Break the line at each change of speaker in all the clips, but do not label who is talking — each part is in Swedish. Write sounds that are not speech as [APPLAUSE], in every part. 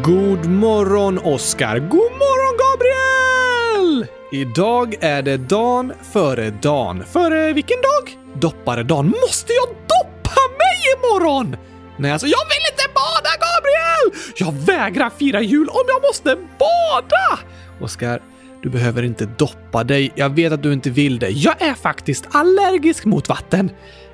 God morgon Oskar! God morgon Gabriel! Idag är det dan före dan. Före vilken dag? Dopparedan? Måste jag doppa mig imorgon? Nej, alltså jag vill inte bada Gabriel! Jag vägrar fira jul om jag måste bada! Oskar, du behöver inte doppa dig. Jag vet att du inte vill det. Jag är faktiskt allergisk mot vatten.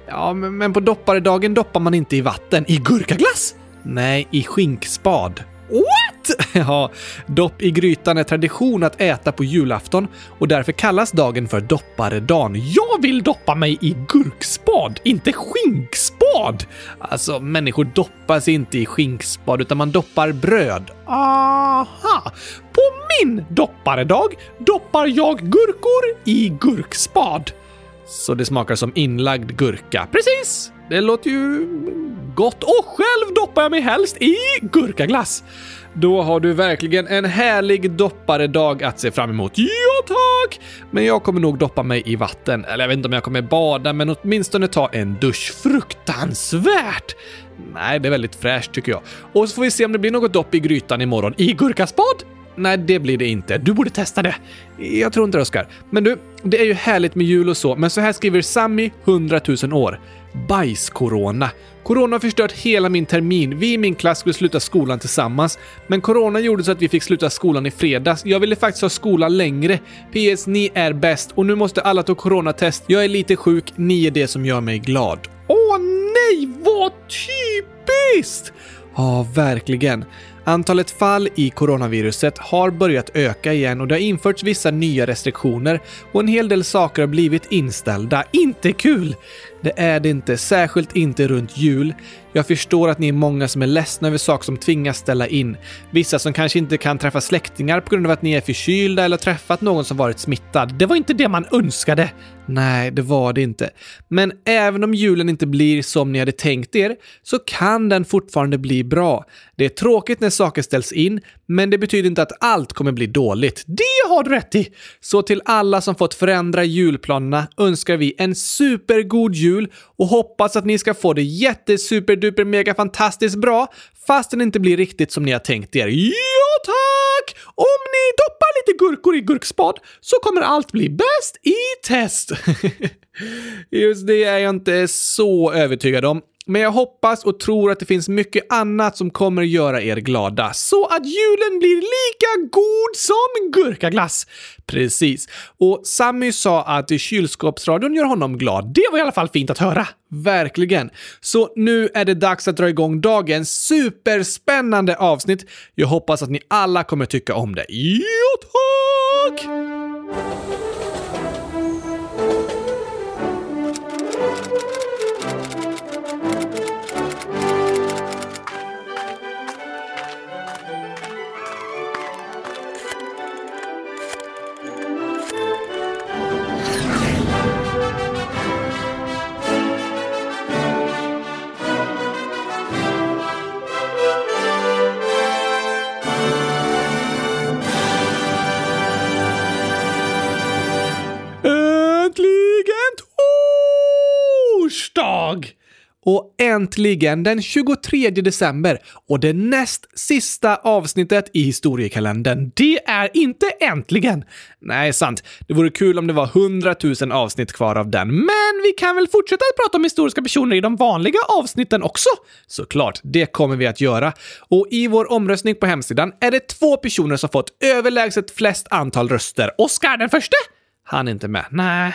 Ja, men på dopparedagen doppar man inte i vatten. I gurkaglass? Nej, i skinkspad. What? [LAUGHS] Ja, dopp i grytan är tradition att äta på julafton och därför kallas dagen för dopparedagen. Jag vill doppa mig i gurkspad, inte skinkspad! Alltså, människor doppar sig inte i skinkspad utan man doppar bröd. Aha! På min dopparedag doppar jag gurkor i gurkspad. Så det smakar som inlagd gurka. Precis! Det låter ju gott. Och själv doppar jag mig helst i gurkaglass. Då har du verkligen en härlig dopparedag att se fram emot. Ja tack! Men jag kommer nog doppa mig i vatten. Eller jag vet inte om jag kommer bada, men åtminstone ta en dusch. Fruktansvärt! Nej, det är väldigt fräscht tycker jag. Och så får vi se om det blir något dopp i grytan imorgon. I gurkaspad? Nej, det blir det inte. Du borde testa det. Jag tror inte det, Oskar. Men du, det är ju härligt med jul och så, men så här skriver Sammy, 100 000 år. Bajs-corona. Corona har förstört hela min termin. Vi i min klass skulle sluta skolan tillsammans, men corona gjorde så att vi fick sluta skolan i fredags. Jag ville faktiskt ha skolan längre. PS, ni är bäst och nu måste alla ta coronatest. Jag är lite sjuk, ni är det som gör mig glad. Åh nej, vad typiskt! Ja, verkligen. Antalet fall i coronaviruset har börjat öka igen och det har införts vissa nya restriktioner och en hel del saker har blivit inställda. Inte kul! Det är det inte, särskilt inte runt jul. Jag förstår att ni är många som är ledsna över saker som tvingas ställa in. Vissa som kanske inte kan träffa släktingar på grund av att ni är förkylda eller träffat någon som varit smittad. Det var inte det man önskade. Nej, det var det inte. Men även om julen inte blir som ni hade tänkt er så kan den fortfarande bli bra. Det är tråkigt när saker ställs in, men det betyder inte att allt kommer bli dåligt. Det har du rätt i! Så till alla som fått förändra julplanerna önskar vi en supergod jul och hoppas att ni ska få det jättesuper superduper mega fantastiskt bra fast den inte blir riktigt som ni har tänkt er. Ja tack! Om ni doppar lite gurkor i gurkspad så kommer allt bli bäst i test. [LAUGHS] Just det är jag inte så övertygad om. Men jag hoppas och tror att det finns mycket annat som kommer göra er glada, så att julen blir lika god som gurkaglass. Precis. Och Sammy sa att kylskåpsradion gör honom glad. Det var i alla fall fint att höra. Verkligen. Så nu är det dags att dra igång dagens superspännande avsnitt. Jag hoppas att ni alla kommer tycka om det. Ja, tack! Och äntligen den 23 december och det näst sista avsnittet i historiekalendern. Det är inte äntligen! Nej, sant. Det vore kul om det var 100 000 avsnitt kvar av den, men vi kan väl fortsätta att prata om historiska personer i de vanliga avsnitten också? Såklart, det kommer vi att göra. Och i vår omröstning på hemsidan är det två personer som fått överlägset flest antal röster. Oscar den förste! Han är inte med. Nej.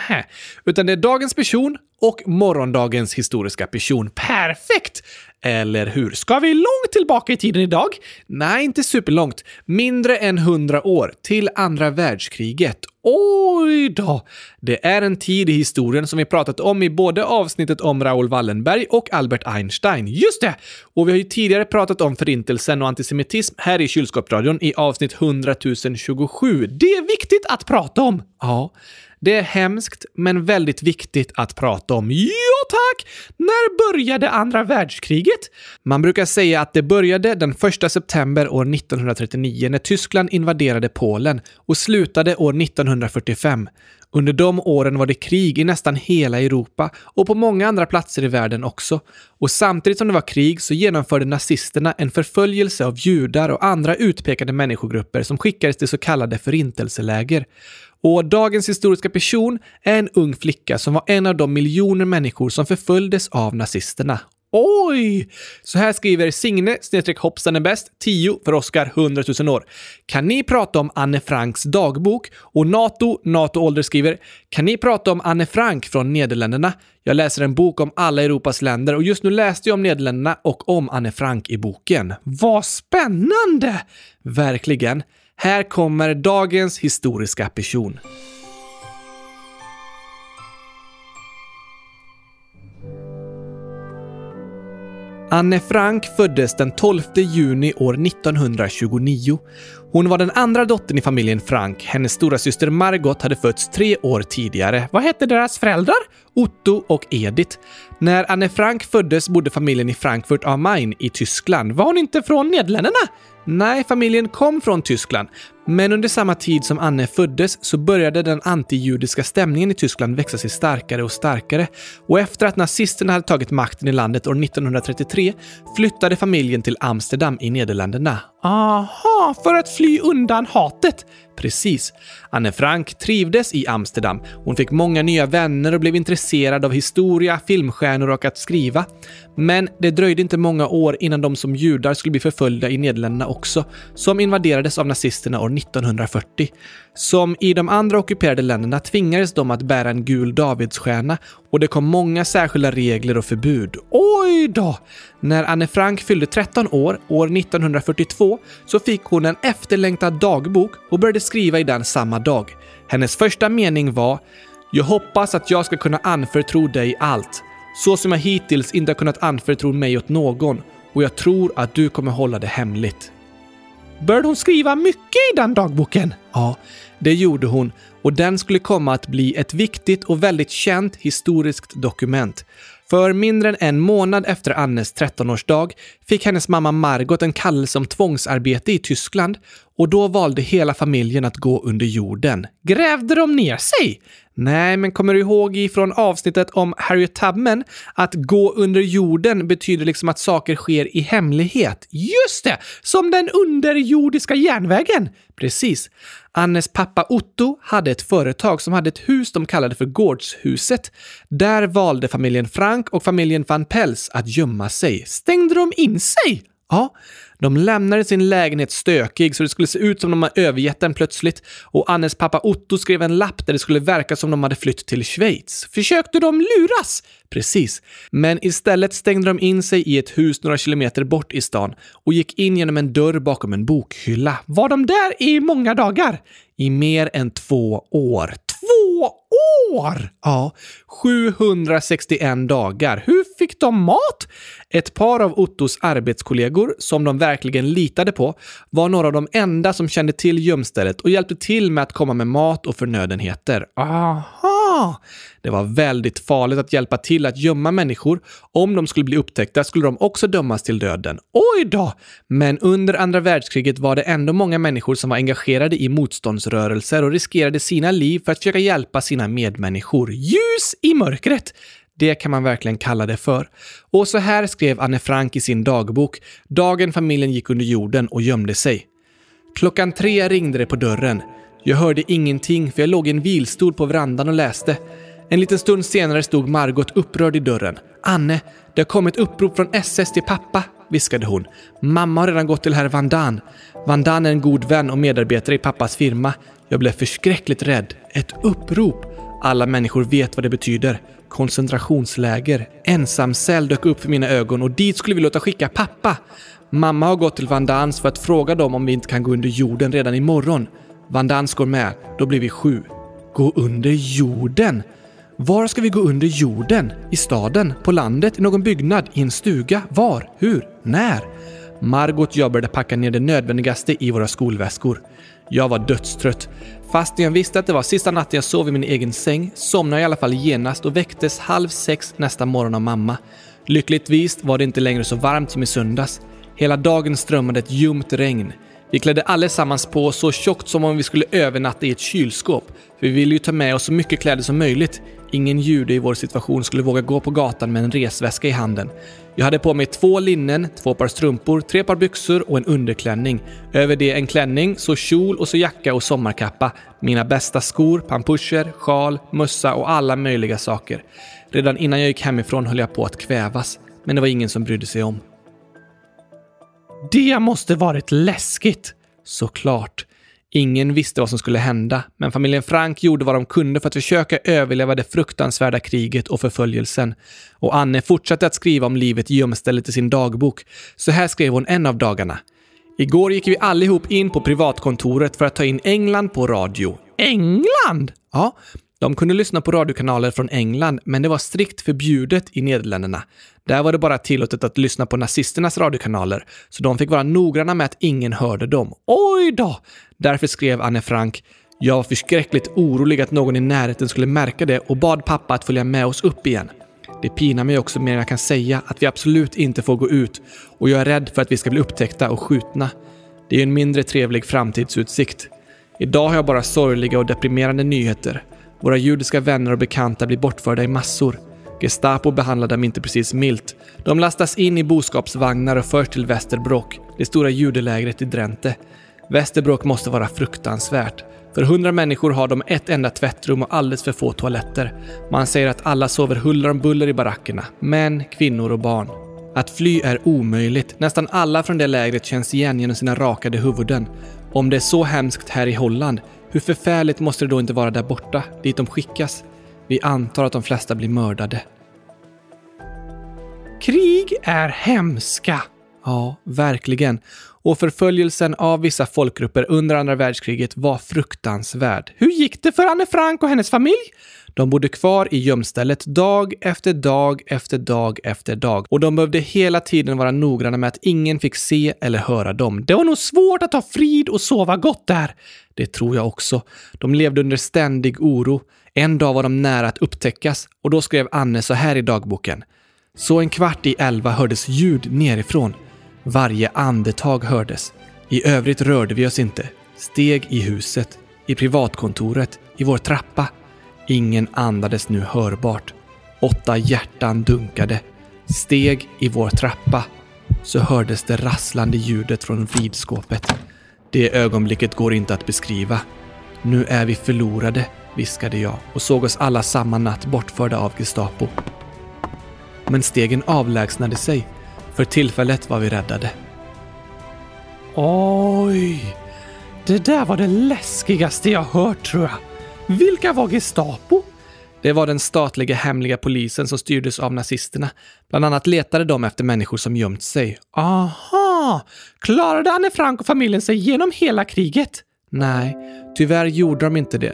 Utan det är dagens person och morgondagens historiska person. Perfekt! Eller hur? Ska vi långt tillbaka i tiden idag? Nej, inte superlångt. Mindre än hundra år, till andra världskriget. Oj då! Det är en tid i historien som vi pratat om i både avsnittet om Raoul Wallenberg och Albert Einstein. Just det! Och vi har ju tidigare pratat om förintelsen och antisemitism här i Kylskåpsradion i avsnitt 100 027. Det är viktigt att prata om! Ja. Det är hemskt, men väldigt viktigt att prata om. Ja, tack! När började andra världskriget? Man brukar säga att det började den 1 september år 1939 när Tyskland invaderade Polen och slutade år 1945. Under de åren var det krig i nästan hela Europa och på många andra platser i världen också. Och samtidigt som det var krig så genomförde nazisterna en förföljelse av judar och andra utpekade människogrupper som skickades till så kallade förintelseläger. Och dagens historiska person är en ung flicka som var en av de miljoner människor som förföljdes av nazisterna. Oj! Så här skriver Signe Hoppsan är bäst, 10 för Oskar, 100 000 år. Kan ni prata om Anne Franks dagbok? Och Nato, Nato Ålder skriver Kan ni prata om Anne Frank från Nederländerna? Jag läser en bok om alla Europas länder och just nu läste jag om Nederländerna och om Anne Frank i boken. Vad spännande! Verkligen. Här kommer dagens historiska person. Anne Frank föddes den 12 juni år 1929. Hon var den andra dottern i familjen Frank. Hennes stora syster Margot hade fötts tre år tidigare. Vad hette deras föräldrar? Otto och Edith. När Anne Frank föddes bodde familjen i Frankfurt am Main i Tyskland. Var hon inte från Nederländerna? Nej, familjen kom från Tyskland, men under samma tid som Anne föddes så började den antijudiska stämningen i Tyskland växa sig starkare och starkare. Och efter att nazisterna hade tagit makten i landet år 1933 flyttade familjen till Amsterdam i Nederländerna. Aha, för att fly undan hatet! Precis. Anne Frank trivdes i Amsterdam. Hon fick många nya vänner och blev intresserad av historia, filmstjärnor och att skriva. Men det dröjde inte många år innan de som judar skulle bli förföljda i Nederländerna också, som invaderades av nazisterna år 1940. Som i de andra ockuperade länderna tvingades de att bära en gul davidsstjärna och det kom många särskilda regler och förbud. Oj då! När Anne Frank fyllde 13 år, år 1942, så fick hon en efterlängtad dagbok och började skriva i den samma dag. Hennes första mening var “Jag hoppas att jag ska kunna anförtro dig allt, så som jag hittills inte har kunnat anförtro mig åt någon och jag tror att du kommer hålla det hemligt.” Började hon skriva mycket i den dagboken? Ja, det gjorde hon och den skulle komma att bli ett viktigt och väldigt känt historiskt dokument. För mindre än en månad efter Annes 13-årsdag fick hennes mamma Margot en kallelse om tvångsarbete i Tyskland och då valde hela familjen att gå under jorden. Grävde de ner sig? Nej, men kommer du ihåg ifrån avsnittet om Harriet Tubman att gå under jorden betyder liksom att saker sker i hemlighet? Just det! Som den underjordiska järnvägen! Precis. Annes pappa Otto hade ett företag som hade ett hus de kallade för Gårdshuset. Där valde familjen Frank och familjen van Pels att gömma sig. Stängde de in sig? Ja, de lämnade sin lägenhet stökig så det skulle se ut som de hade övergett den plötsligt och Annes pappa Otto skrev en lapp där det skulle verka som de hade flytt till Schweiz. Försökte de luras? Precis. Men istället stängde de in sig i ett hus några kilometer bort i stan och gick in genom en dörr bakom en bokhylla. Var de där i många dagar? I mer än två år. År! Ja, 761 dagar. Hur fick de mat? Ett par av Ottos arbetskollegor, som de verkligen litade på, var några av de enda som kände till gömstället och hjälpte till med att komma med mat och förnödenheter. Aha! Det var väldigt farligt att hjälpa till att gömma människor. Om de skulle bli upptäckta skulle de också dömas till döden. Oj då! Men under andra världskriget var det ändå många människor som var engagerade i motståndsrörelser och riskerade sina liv för att försöka hjälpa sina medmänniskor. Ljus i mörkret! Det kan man verkligen kalla det för. Och så här skrev Anne Frank i sin dagbok, dagen familjen gick under jorden och gömde sig. Klockan tre ringde det på dörren. Jag hörde ingenting för jag låg i en vilstol på verandan och läste. En liten stund senare stod Margot upprörd i dörren. Anne, det har kommit upprop från SS till pappa, viskade hon. Mamma har redan gått till herr Vandan. Vandan är en god vän och medarbetare i pappas firma. Jag blev förskräckligt rädd. Ett upprop! Alla människor vet vad det betyder. Koncentrationsläger. Ensamcell dök upp för mina ögon och dit skulle vi låta skicka pappa. Mamma har gått till Vandans för att fråga dem om vi inte kan gå under jorden redan imorgon. Vandans går med. Då blir vi sju. Gå under jorden? Var ska vi gå under jorden? I staden? På landet? I någon byggnad? I en stuga? Var? Hur? När? Margot och jag började packa ner det nödvändigaste i våra skolväskor. Jag var dödstrött. Fast jag visste att det var sista natten jag sov i min egen säng somnade jag i alla fall genast och väcktes halv sex nästa morgon av mamma. Lyckligtvis var det inte längre så varmt som i söndags. Hela dagen strömmade ett ljumt regn. Vi klädde allesammans på så tjockt som om vi skulle övernatta i ett kylskåp. För vi ville ju ta med oss så mycket kläder som möjligt. Ingen jude i vår situation skulle våga gå på gatan med en resväska i handen. Jag hade på mig två linnen, två par strumpor, tre par byxor och en underklänning. Över det en klänning, så kjol och så jacka och sommarkappa. Mina bästa skor, pampuscher, sjal, mössa och alla möjliga saker. Redan innan jag gick hemifrån höll jag på att kvävas, men det var ingen som brydde sig om. Det måste varit läskigt! Såklart. Ingen visste vad som skulle hända, men familjen Frank gjorde vad de kunde för att försöka överleva det fruktansvärda kriget och förföljelsen. Och Anne fortsatte att skriva om livet i gömstället i sin dagbok. Så här skrev hon en av dagarna. Igår gick vi allihop in på privatkontoret för att ta in England på radio. England? Ja, de kunde lyssna på radiokanaler från England, men det var strikt förbjudet i Nederländerna. Där var det bara tillåtet att lyssna på nazisternas radiokanaler, så de fick vara noggranna med att ingen hörde dem. Oj då! Därför skrev Anne Frank jag var förskräckligt orolig att någon i närheten skulle märka det och bad pappa att följa med oss upp igen. Det pinar mig också mer än jag kan säga att vi absolut inte får gå ut och jag är rädd för att vi ska bli upptäckta och skjutna. Det är en mindre trevlig framtidsutsikt. Idag har jag bara sorgliga och deprimerande nyheter. Våra judiska vänner och bekanta blir bortförda i massor. Gestapo behandlar dem inte precis milt. De lastas in i boskapsvagnar och förs till Västerbrock, det stora judelägret i Drente. Västerbrock måste vara fruktansvärt. För hundra människor har de ett enda tvättrum och alldeles för få toaletter. Man säger att alla sover huller om buller i barackerna. Män, kvinnor och barn. Att fly är omöjligt. Nästan alla från det lägret känns igen genom sina rakade huvuden. Om det är så hemskt här i Holland, hur förfärligt måste det då inte vara där borta, dit de skickas? Vi antar att de flesta blir mördade. Krig är hemska. Ja, verkligen. Och förföljelsen av vissa folkgrupper under andra världskriget var fruktansvärd. Hur gick det för Anne Frank och hennes familj? De bodde kvar i gömstället dag efter dag efter dag efter dag och de behövde hela tiden vara noggranna med att ingen fick se eller höra dem. Det var nog svårt att ha frid och sova gott där. Det tror jag också. De levde under ständig oro. En dag var de nära att upptäckas och då skrev Anne så här i dagboken. Så en kvart i elva hördes ljud nerifrån. Varje andetag hördes. I övrigt rörde vi oss inte. Steg i huset, i privatkontoret, i vår trappa. Ingen andades nu hörbart. Åtta hjärtan dunkade. Steg i vår trappa. Så hördes det rasslande ljudet från vridskåpet. Det ögonblicket går inte att beskriva. Nu är vi förlorade, viskade jag och såg oss alla samma natt bortförda av Gestapo. Men stegen avlägsnade sig. För tillfället var vi räddade. Oj! Det där var det läskigaste jag hört tror jag. Vilka var Gestapo? Det var den statliga hemliga polisen som styrdes av nazisterna. Bland annat letade de efter människor som gömt sig. Aha! Klarade Anne Frank och familjen sig genom hela kriget? Nej, tyvärr gjorde de inte det.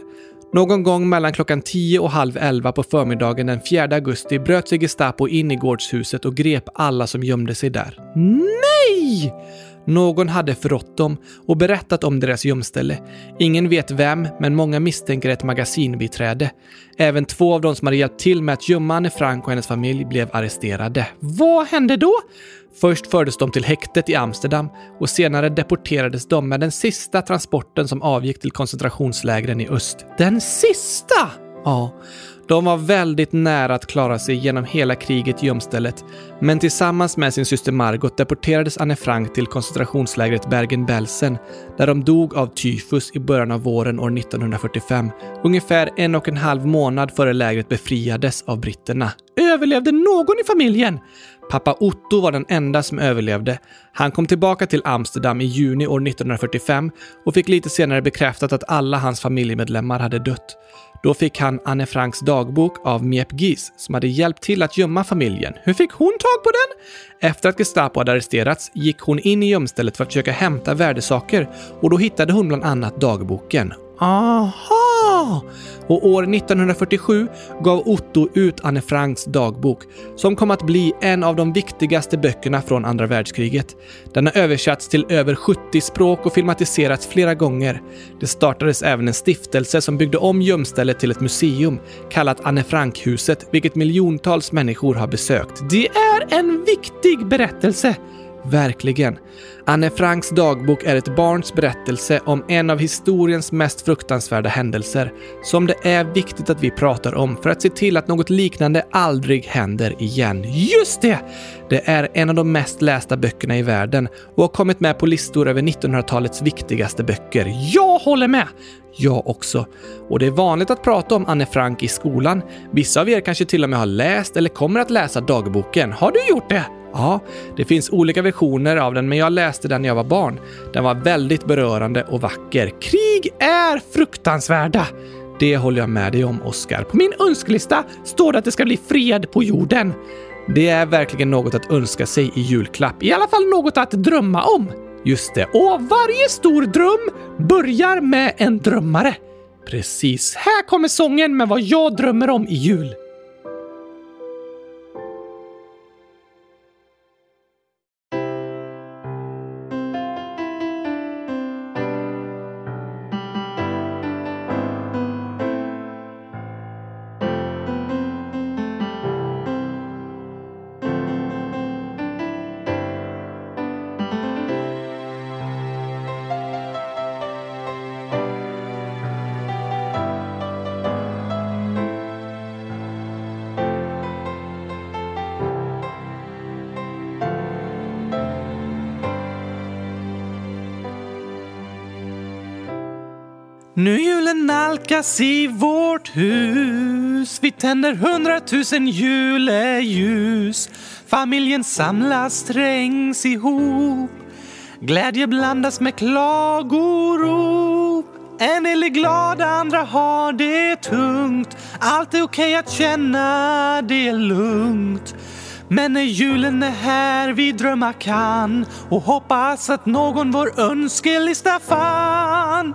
Någon gång mellan klockan 10 och halv 11 på förmiddagen den 4 augusti bröt sig Gestapo in i gårdshuset och grep alla som gömde sig där. Nej! Någon hade förrått dem och berättat om deras gömställe. Ingen vet vem, men många misstänker ett magasinbiträde. Även två av dem som hade hjälpt till med att gömma Anne Frank och hennes familj blev arresterade. Vad hände då? Först fördes de till häktet i Amsterdam och senare deporterades de med den sista transporten som avgick till koncentrationslägren i öst. Den sista? Ja. De var väldigt nära att klara sig genom hela kriget i gömstället, men tillsammans med sin syster Margot deporterades Anne Frank till koncentrationslägret Bergen-Belsen, där de dog av tyfus i början av våren år 1945, ungefär en och en halv månad före lägret befriades av britterna. Överlevde någon i familjen? Pappa Otto var den enda som överlevde. Han kom tillbaka till Amsterdam i juni år 1945 och fick lite senare bekräftat att alla hans familjemedlemmar hade dött. Då fick han Anne Franks dagbok av Miep Gies som hade hjälpt till att gömma familjen. Hur fick hon tag på den? Efter att Gestapo hade arresterats gick hon in i gömstället för att försöka hämta värdesaker och då hittade hon bland annat dagboken. Aha! Och år 1947 gav Otto ut Anne Franks dagbok, som kom att bli en av de viktigaste böckerna från andra världskriget. Den har översatts till över 70 språk och filmatiserats flera gånger. Det startades även en stiftelse som byggde om gömstället till ett museum, kallat Anne Frank-huset, vilket miljontals människor har besökt. Det är en viktig berättelse! Verkligen. Anne Franks dagbok är ett barns berättelse om en av historiens mest fruktansvärda händelser som det är viktigt att vi pratar om för att se till att något liknande aldrig händer igen. Just det! Det är en av de mest lästa böckerna i världen och har kommit med på listor över 1900-talets viktigaste böcker. Jag håller med! Jag också. Och det är vanligt att prata om Anne Frank i skolan. Vissa av er kanske till och med har läst eller kommer att läsa dagboken. Har du gjort det? Ja, det finns olika versioner av den, men jag läste den när jag var barn. Den var väldigt berörande och vacker. Krig är fruktansvärda! Det håller jag med dig om, Oscar. På min önskelista står det att det ska bli fred på jorden. Det är verkligen något att önska sig i julklapp. I alla fall något att drömma om. Just det. Och varje stor dröm börjar med en drömmare. Precis. Här kommer sången med vad jag drömmer om i jul. Nu julen nalkas i vårt hus. Vi tänder hundratusen juleljus. Familjen samlas, trängs ihop. Glädje blandas med klagorop. En del är glada, andra har det tungt. Allt är okej att känna, det är lugnt. Men när julen är här vi drömma kan och hoppas att någon vår önskelista fann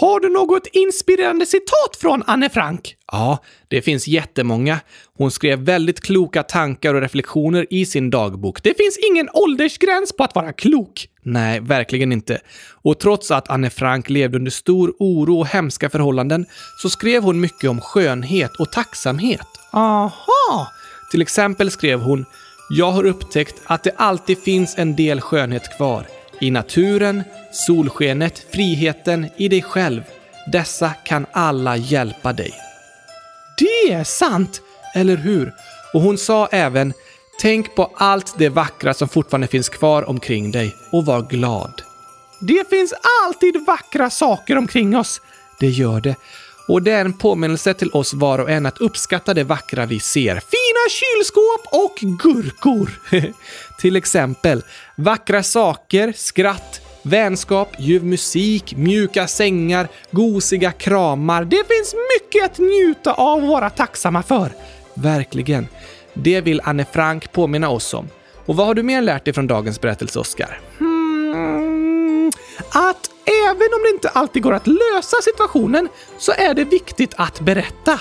Har du något inspirerande citat från Anne Frank? Ja, det finns jättemånga. Hon skrev väldigt kloka tankar och reflektioner i sin dagbok. Det finns ingen åldersgräns på att vara klok. Nej, verkligen inte. Och trots att Anne Frank levde under stor oro och hemska förhållanden så skrev hon mycket om skönhet och tacksamhet. Aha! Till exempel skrev hon “Jag har upptäckt att det alltid finns en del skönhet kvar. I naturen, solskenet, friheten, i dig själv. Dessa kan alla hjälpa dig.” Det är sant! Eller hur? Och hon sa även Tänk på allt det vackra som fortfarande finns kvar omkring dig och var glad. Det finns alltid vackra saker omkring oss. Det gör det. Och det är en påminnelse till oss var och en att uppskatta det vackra vi ser. Fina kylskåp och gurkor! [LAUGHS] till exempel vackra saker, skratt, vänskap, ljuv musik, mjuka sängar, gosiga kramar. Det finns mycket att njuta av och vara tacksamma för. Verkligen. Det vill Anne Frank påminna oss om. Och vad har du mer lärt dig från dagens berättelse, Oskar? Hmm, att även om det inte alltid går att lösa situationen så är det viktigt att berätta.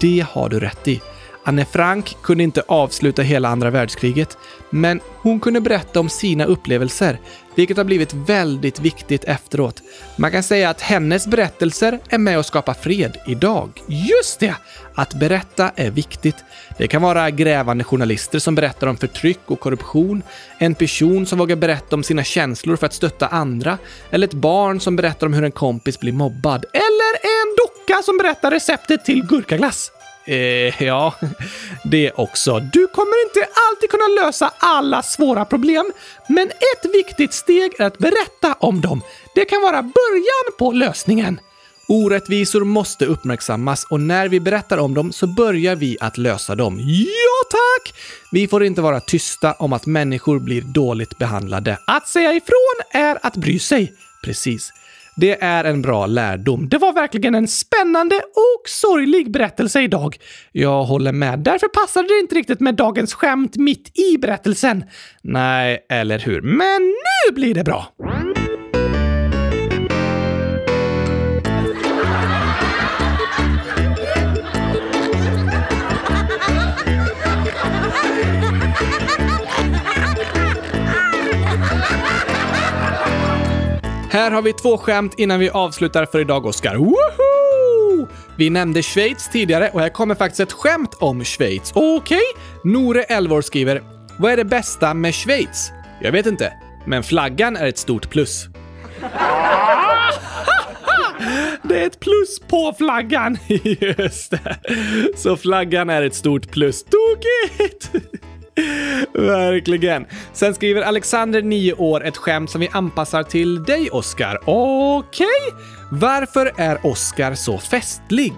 Det har du rätt i. Anne Frank kunde inte avsluta hela andra världskriget, men hon kunde berätta om sina upplevelser, vilket har blivit väldigt viktigt efteråt. Man kan säga att hennes berättelser är med och skapar fred idag. Just det! Att berätta är viktigt. Det kan vara grävande journalister som berättar om förtryck och korruption, en person som vågar berätta om sina känslor för att stötta andra, eller ett barn som berättar om hur en kompis blir mobbad, eller en docka som berättar receptet till gurkaglass. Eh, ja, [LAUGHS] det också. Du kommer inte alltid kunna lösa alla svåra problem, men ett viktigt steg är att berätta om dem. Det kan vara början på lösningen. Orättvisor måste uppmärksammas och när vi berättar om dem så börjar vi att lösa dem. Ja, tack! Vi får inte vara tysta om att människor blir dåligt behandlade. Att säga ifrån är att bry sig. Precis. Det är en bra lärdom. Det var verkligen en spännande och sorglig berättelse idag. Jag håller med. Därför passade det inte riktigt med dagens skämt mitt i berättelsen. Nej, eller hur? Men nu blir det bra! Här har vi två skämt innan vi avslutar för idag, Oskar. Woho! Vi nämnde Schweiz tidigare och här kommer faktiskt ett skämt om Schweiz. Okej? Okay. Nore, 11 år, skriver “Vad är det bästa med Schweiz?” Jag vet inte, men flaggan är ett stort plus. [LAUGHS] Det är ett plus på flaggan! [LAUGHS] Just det. Så flaggan är ett stort plus. Tokigt! [LAUGHS] Verkligen. Sen skriver Alexander, 9 år, ett skämt som vi anpassar till dig, Oscar. Okej. Okay. Varför är Oscar så festlig?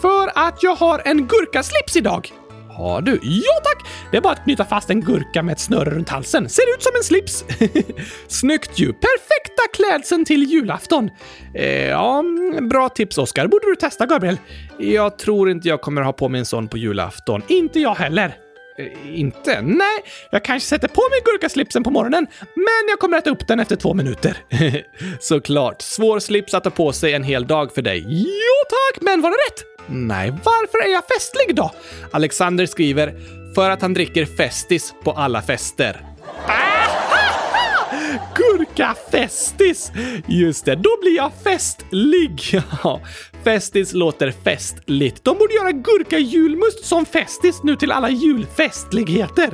För att jag har en gurkaslips idag. Har du? Ja tack! Det är bara att knyta fast en gurka med ett snöre runt halsen. Ser ut som en slips. [LAUGHS] Snyggt ju! Perfekta klädseln till julafton. Eh, ja, bra tips Oskar. Borde du testa Gabriel? Jag tror inte jag kommer ha på mig en sån på julafton. Inte jag heller. Eh, inte? Nej, jag kanske sätter på mig gurkaslipsen på morgonen, men jag kommer äta upp den efter två minuter. [LAUGHS] Såklart. Svår slips att ta på sig en hel dag för dig. Jo tack, men var det rätt? Nej, varför är jag festlig då? Alexander skriver “För att han dricker Festis på alla fester”. Gurka-festis! Just det, då blir jag festlig. [LAUGHS] Ja, festis låter festligt. De borde göra gurka-julmust som festis nu till alla julfestligheter.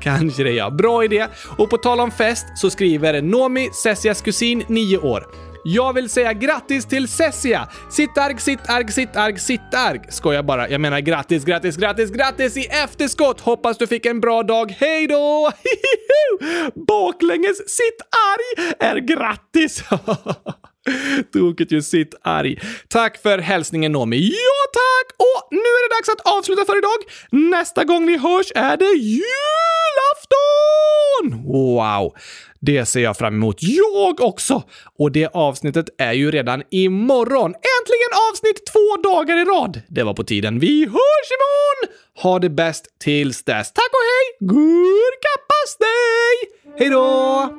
Kanske det ja, bra idé. Och på tal om fest så skriver Nomi, Sessias kusin, 9 år. Jag vill säga grattis till Cessia! Sittarg, sittarg, sittarg, sittarg. Skojar bara. Jag menar grattis, grattis, grattis, grattis i efterskott! Hoppas du fick en bra dag. Hej då! [LAUGHS] Baklänges sittarg är grattis! [LAUGHS] [LAUGHS] Tokigt ju sitt arg. Tack för hälsningen Nomi. Ja tack! Och nu är det dags att avsluta för idag. Nästa gång vi hörs är det julafton! Wow! Det ser jag fram emot. Jag också! Och det avsnittet är ju redan imorgon. Äntligen avsnitt två dagar i rad! Det var på tiden. Vi hörs imorgon! Ha det bäst tills dess. Tack och hej! Gurkapastej! Hej då!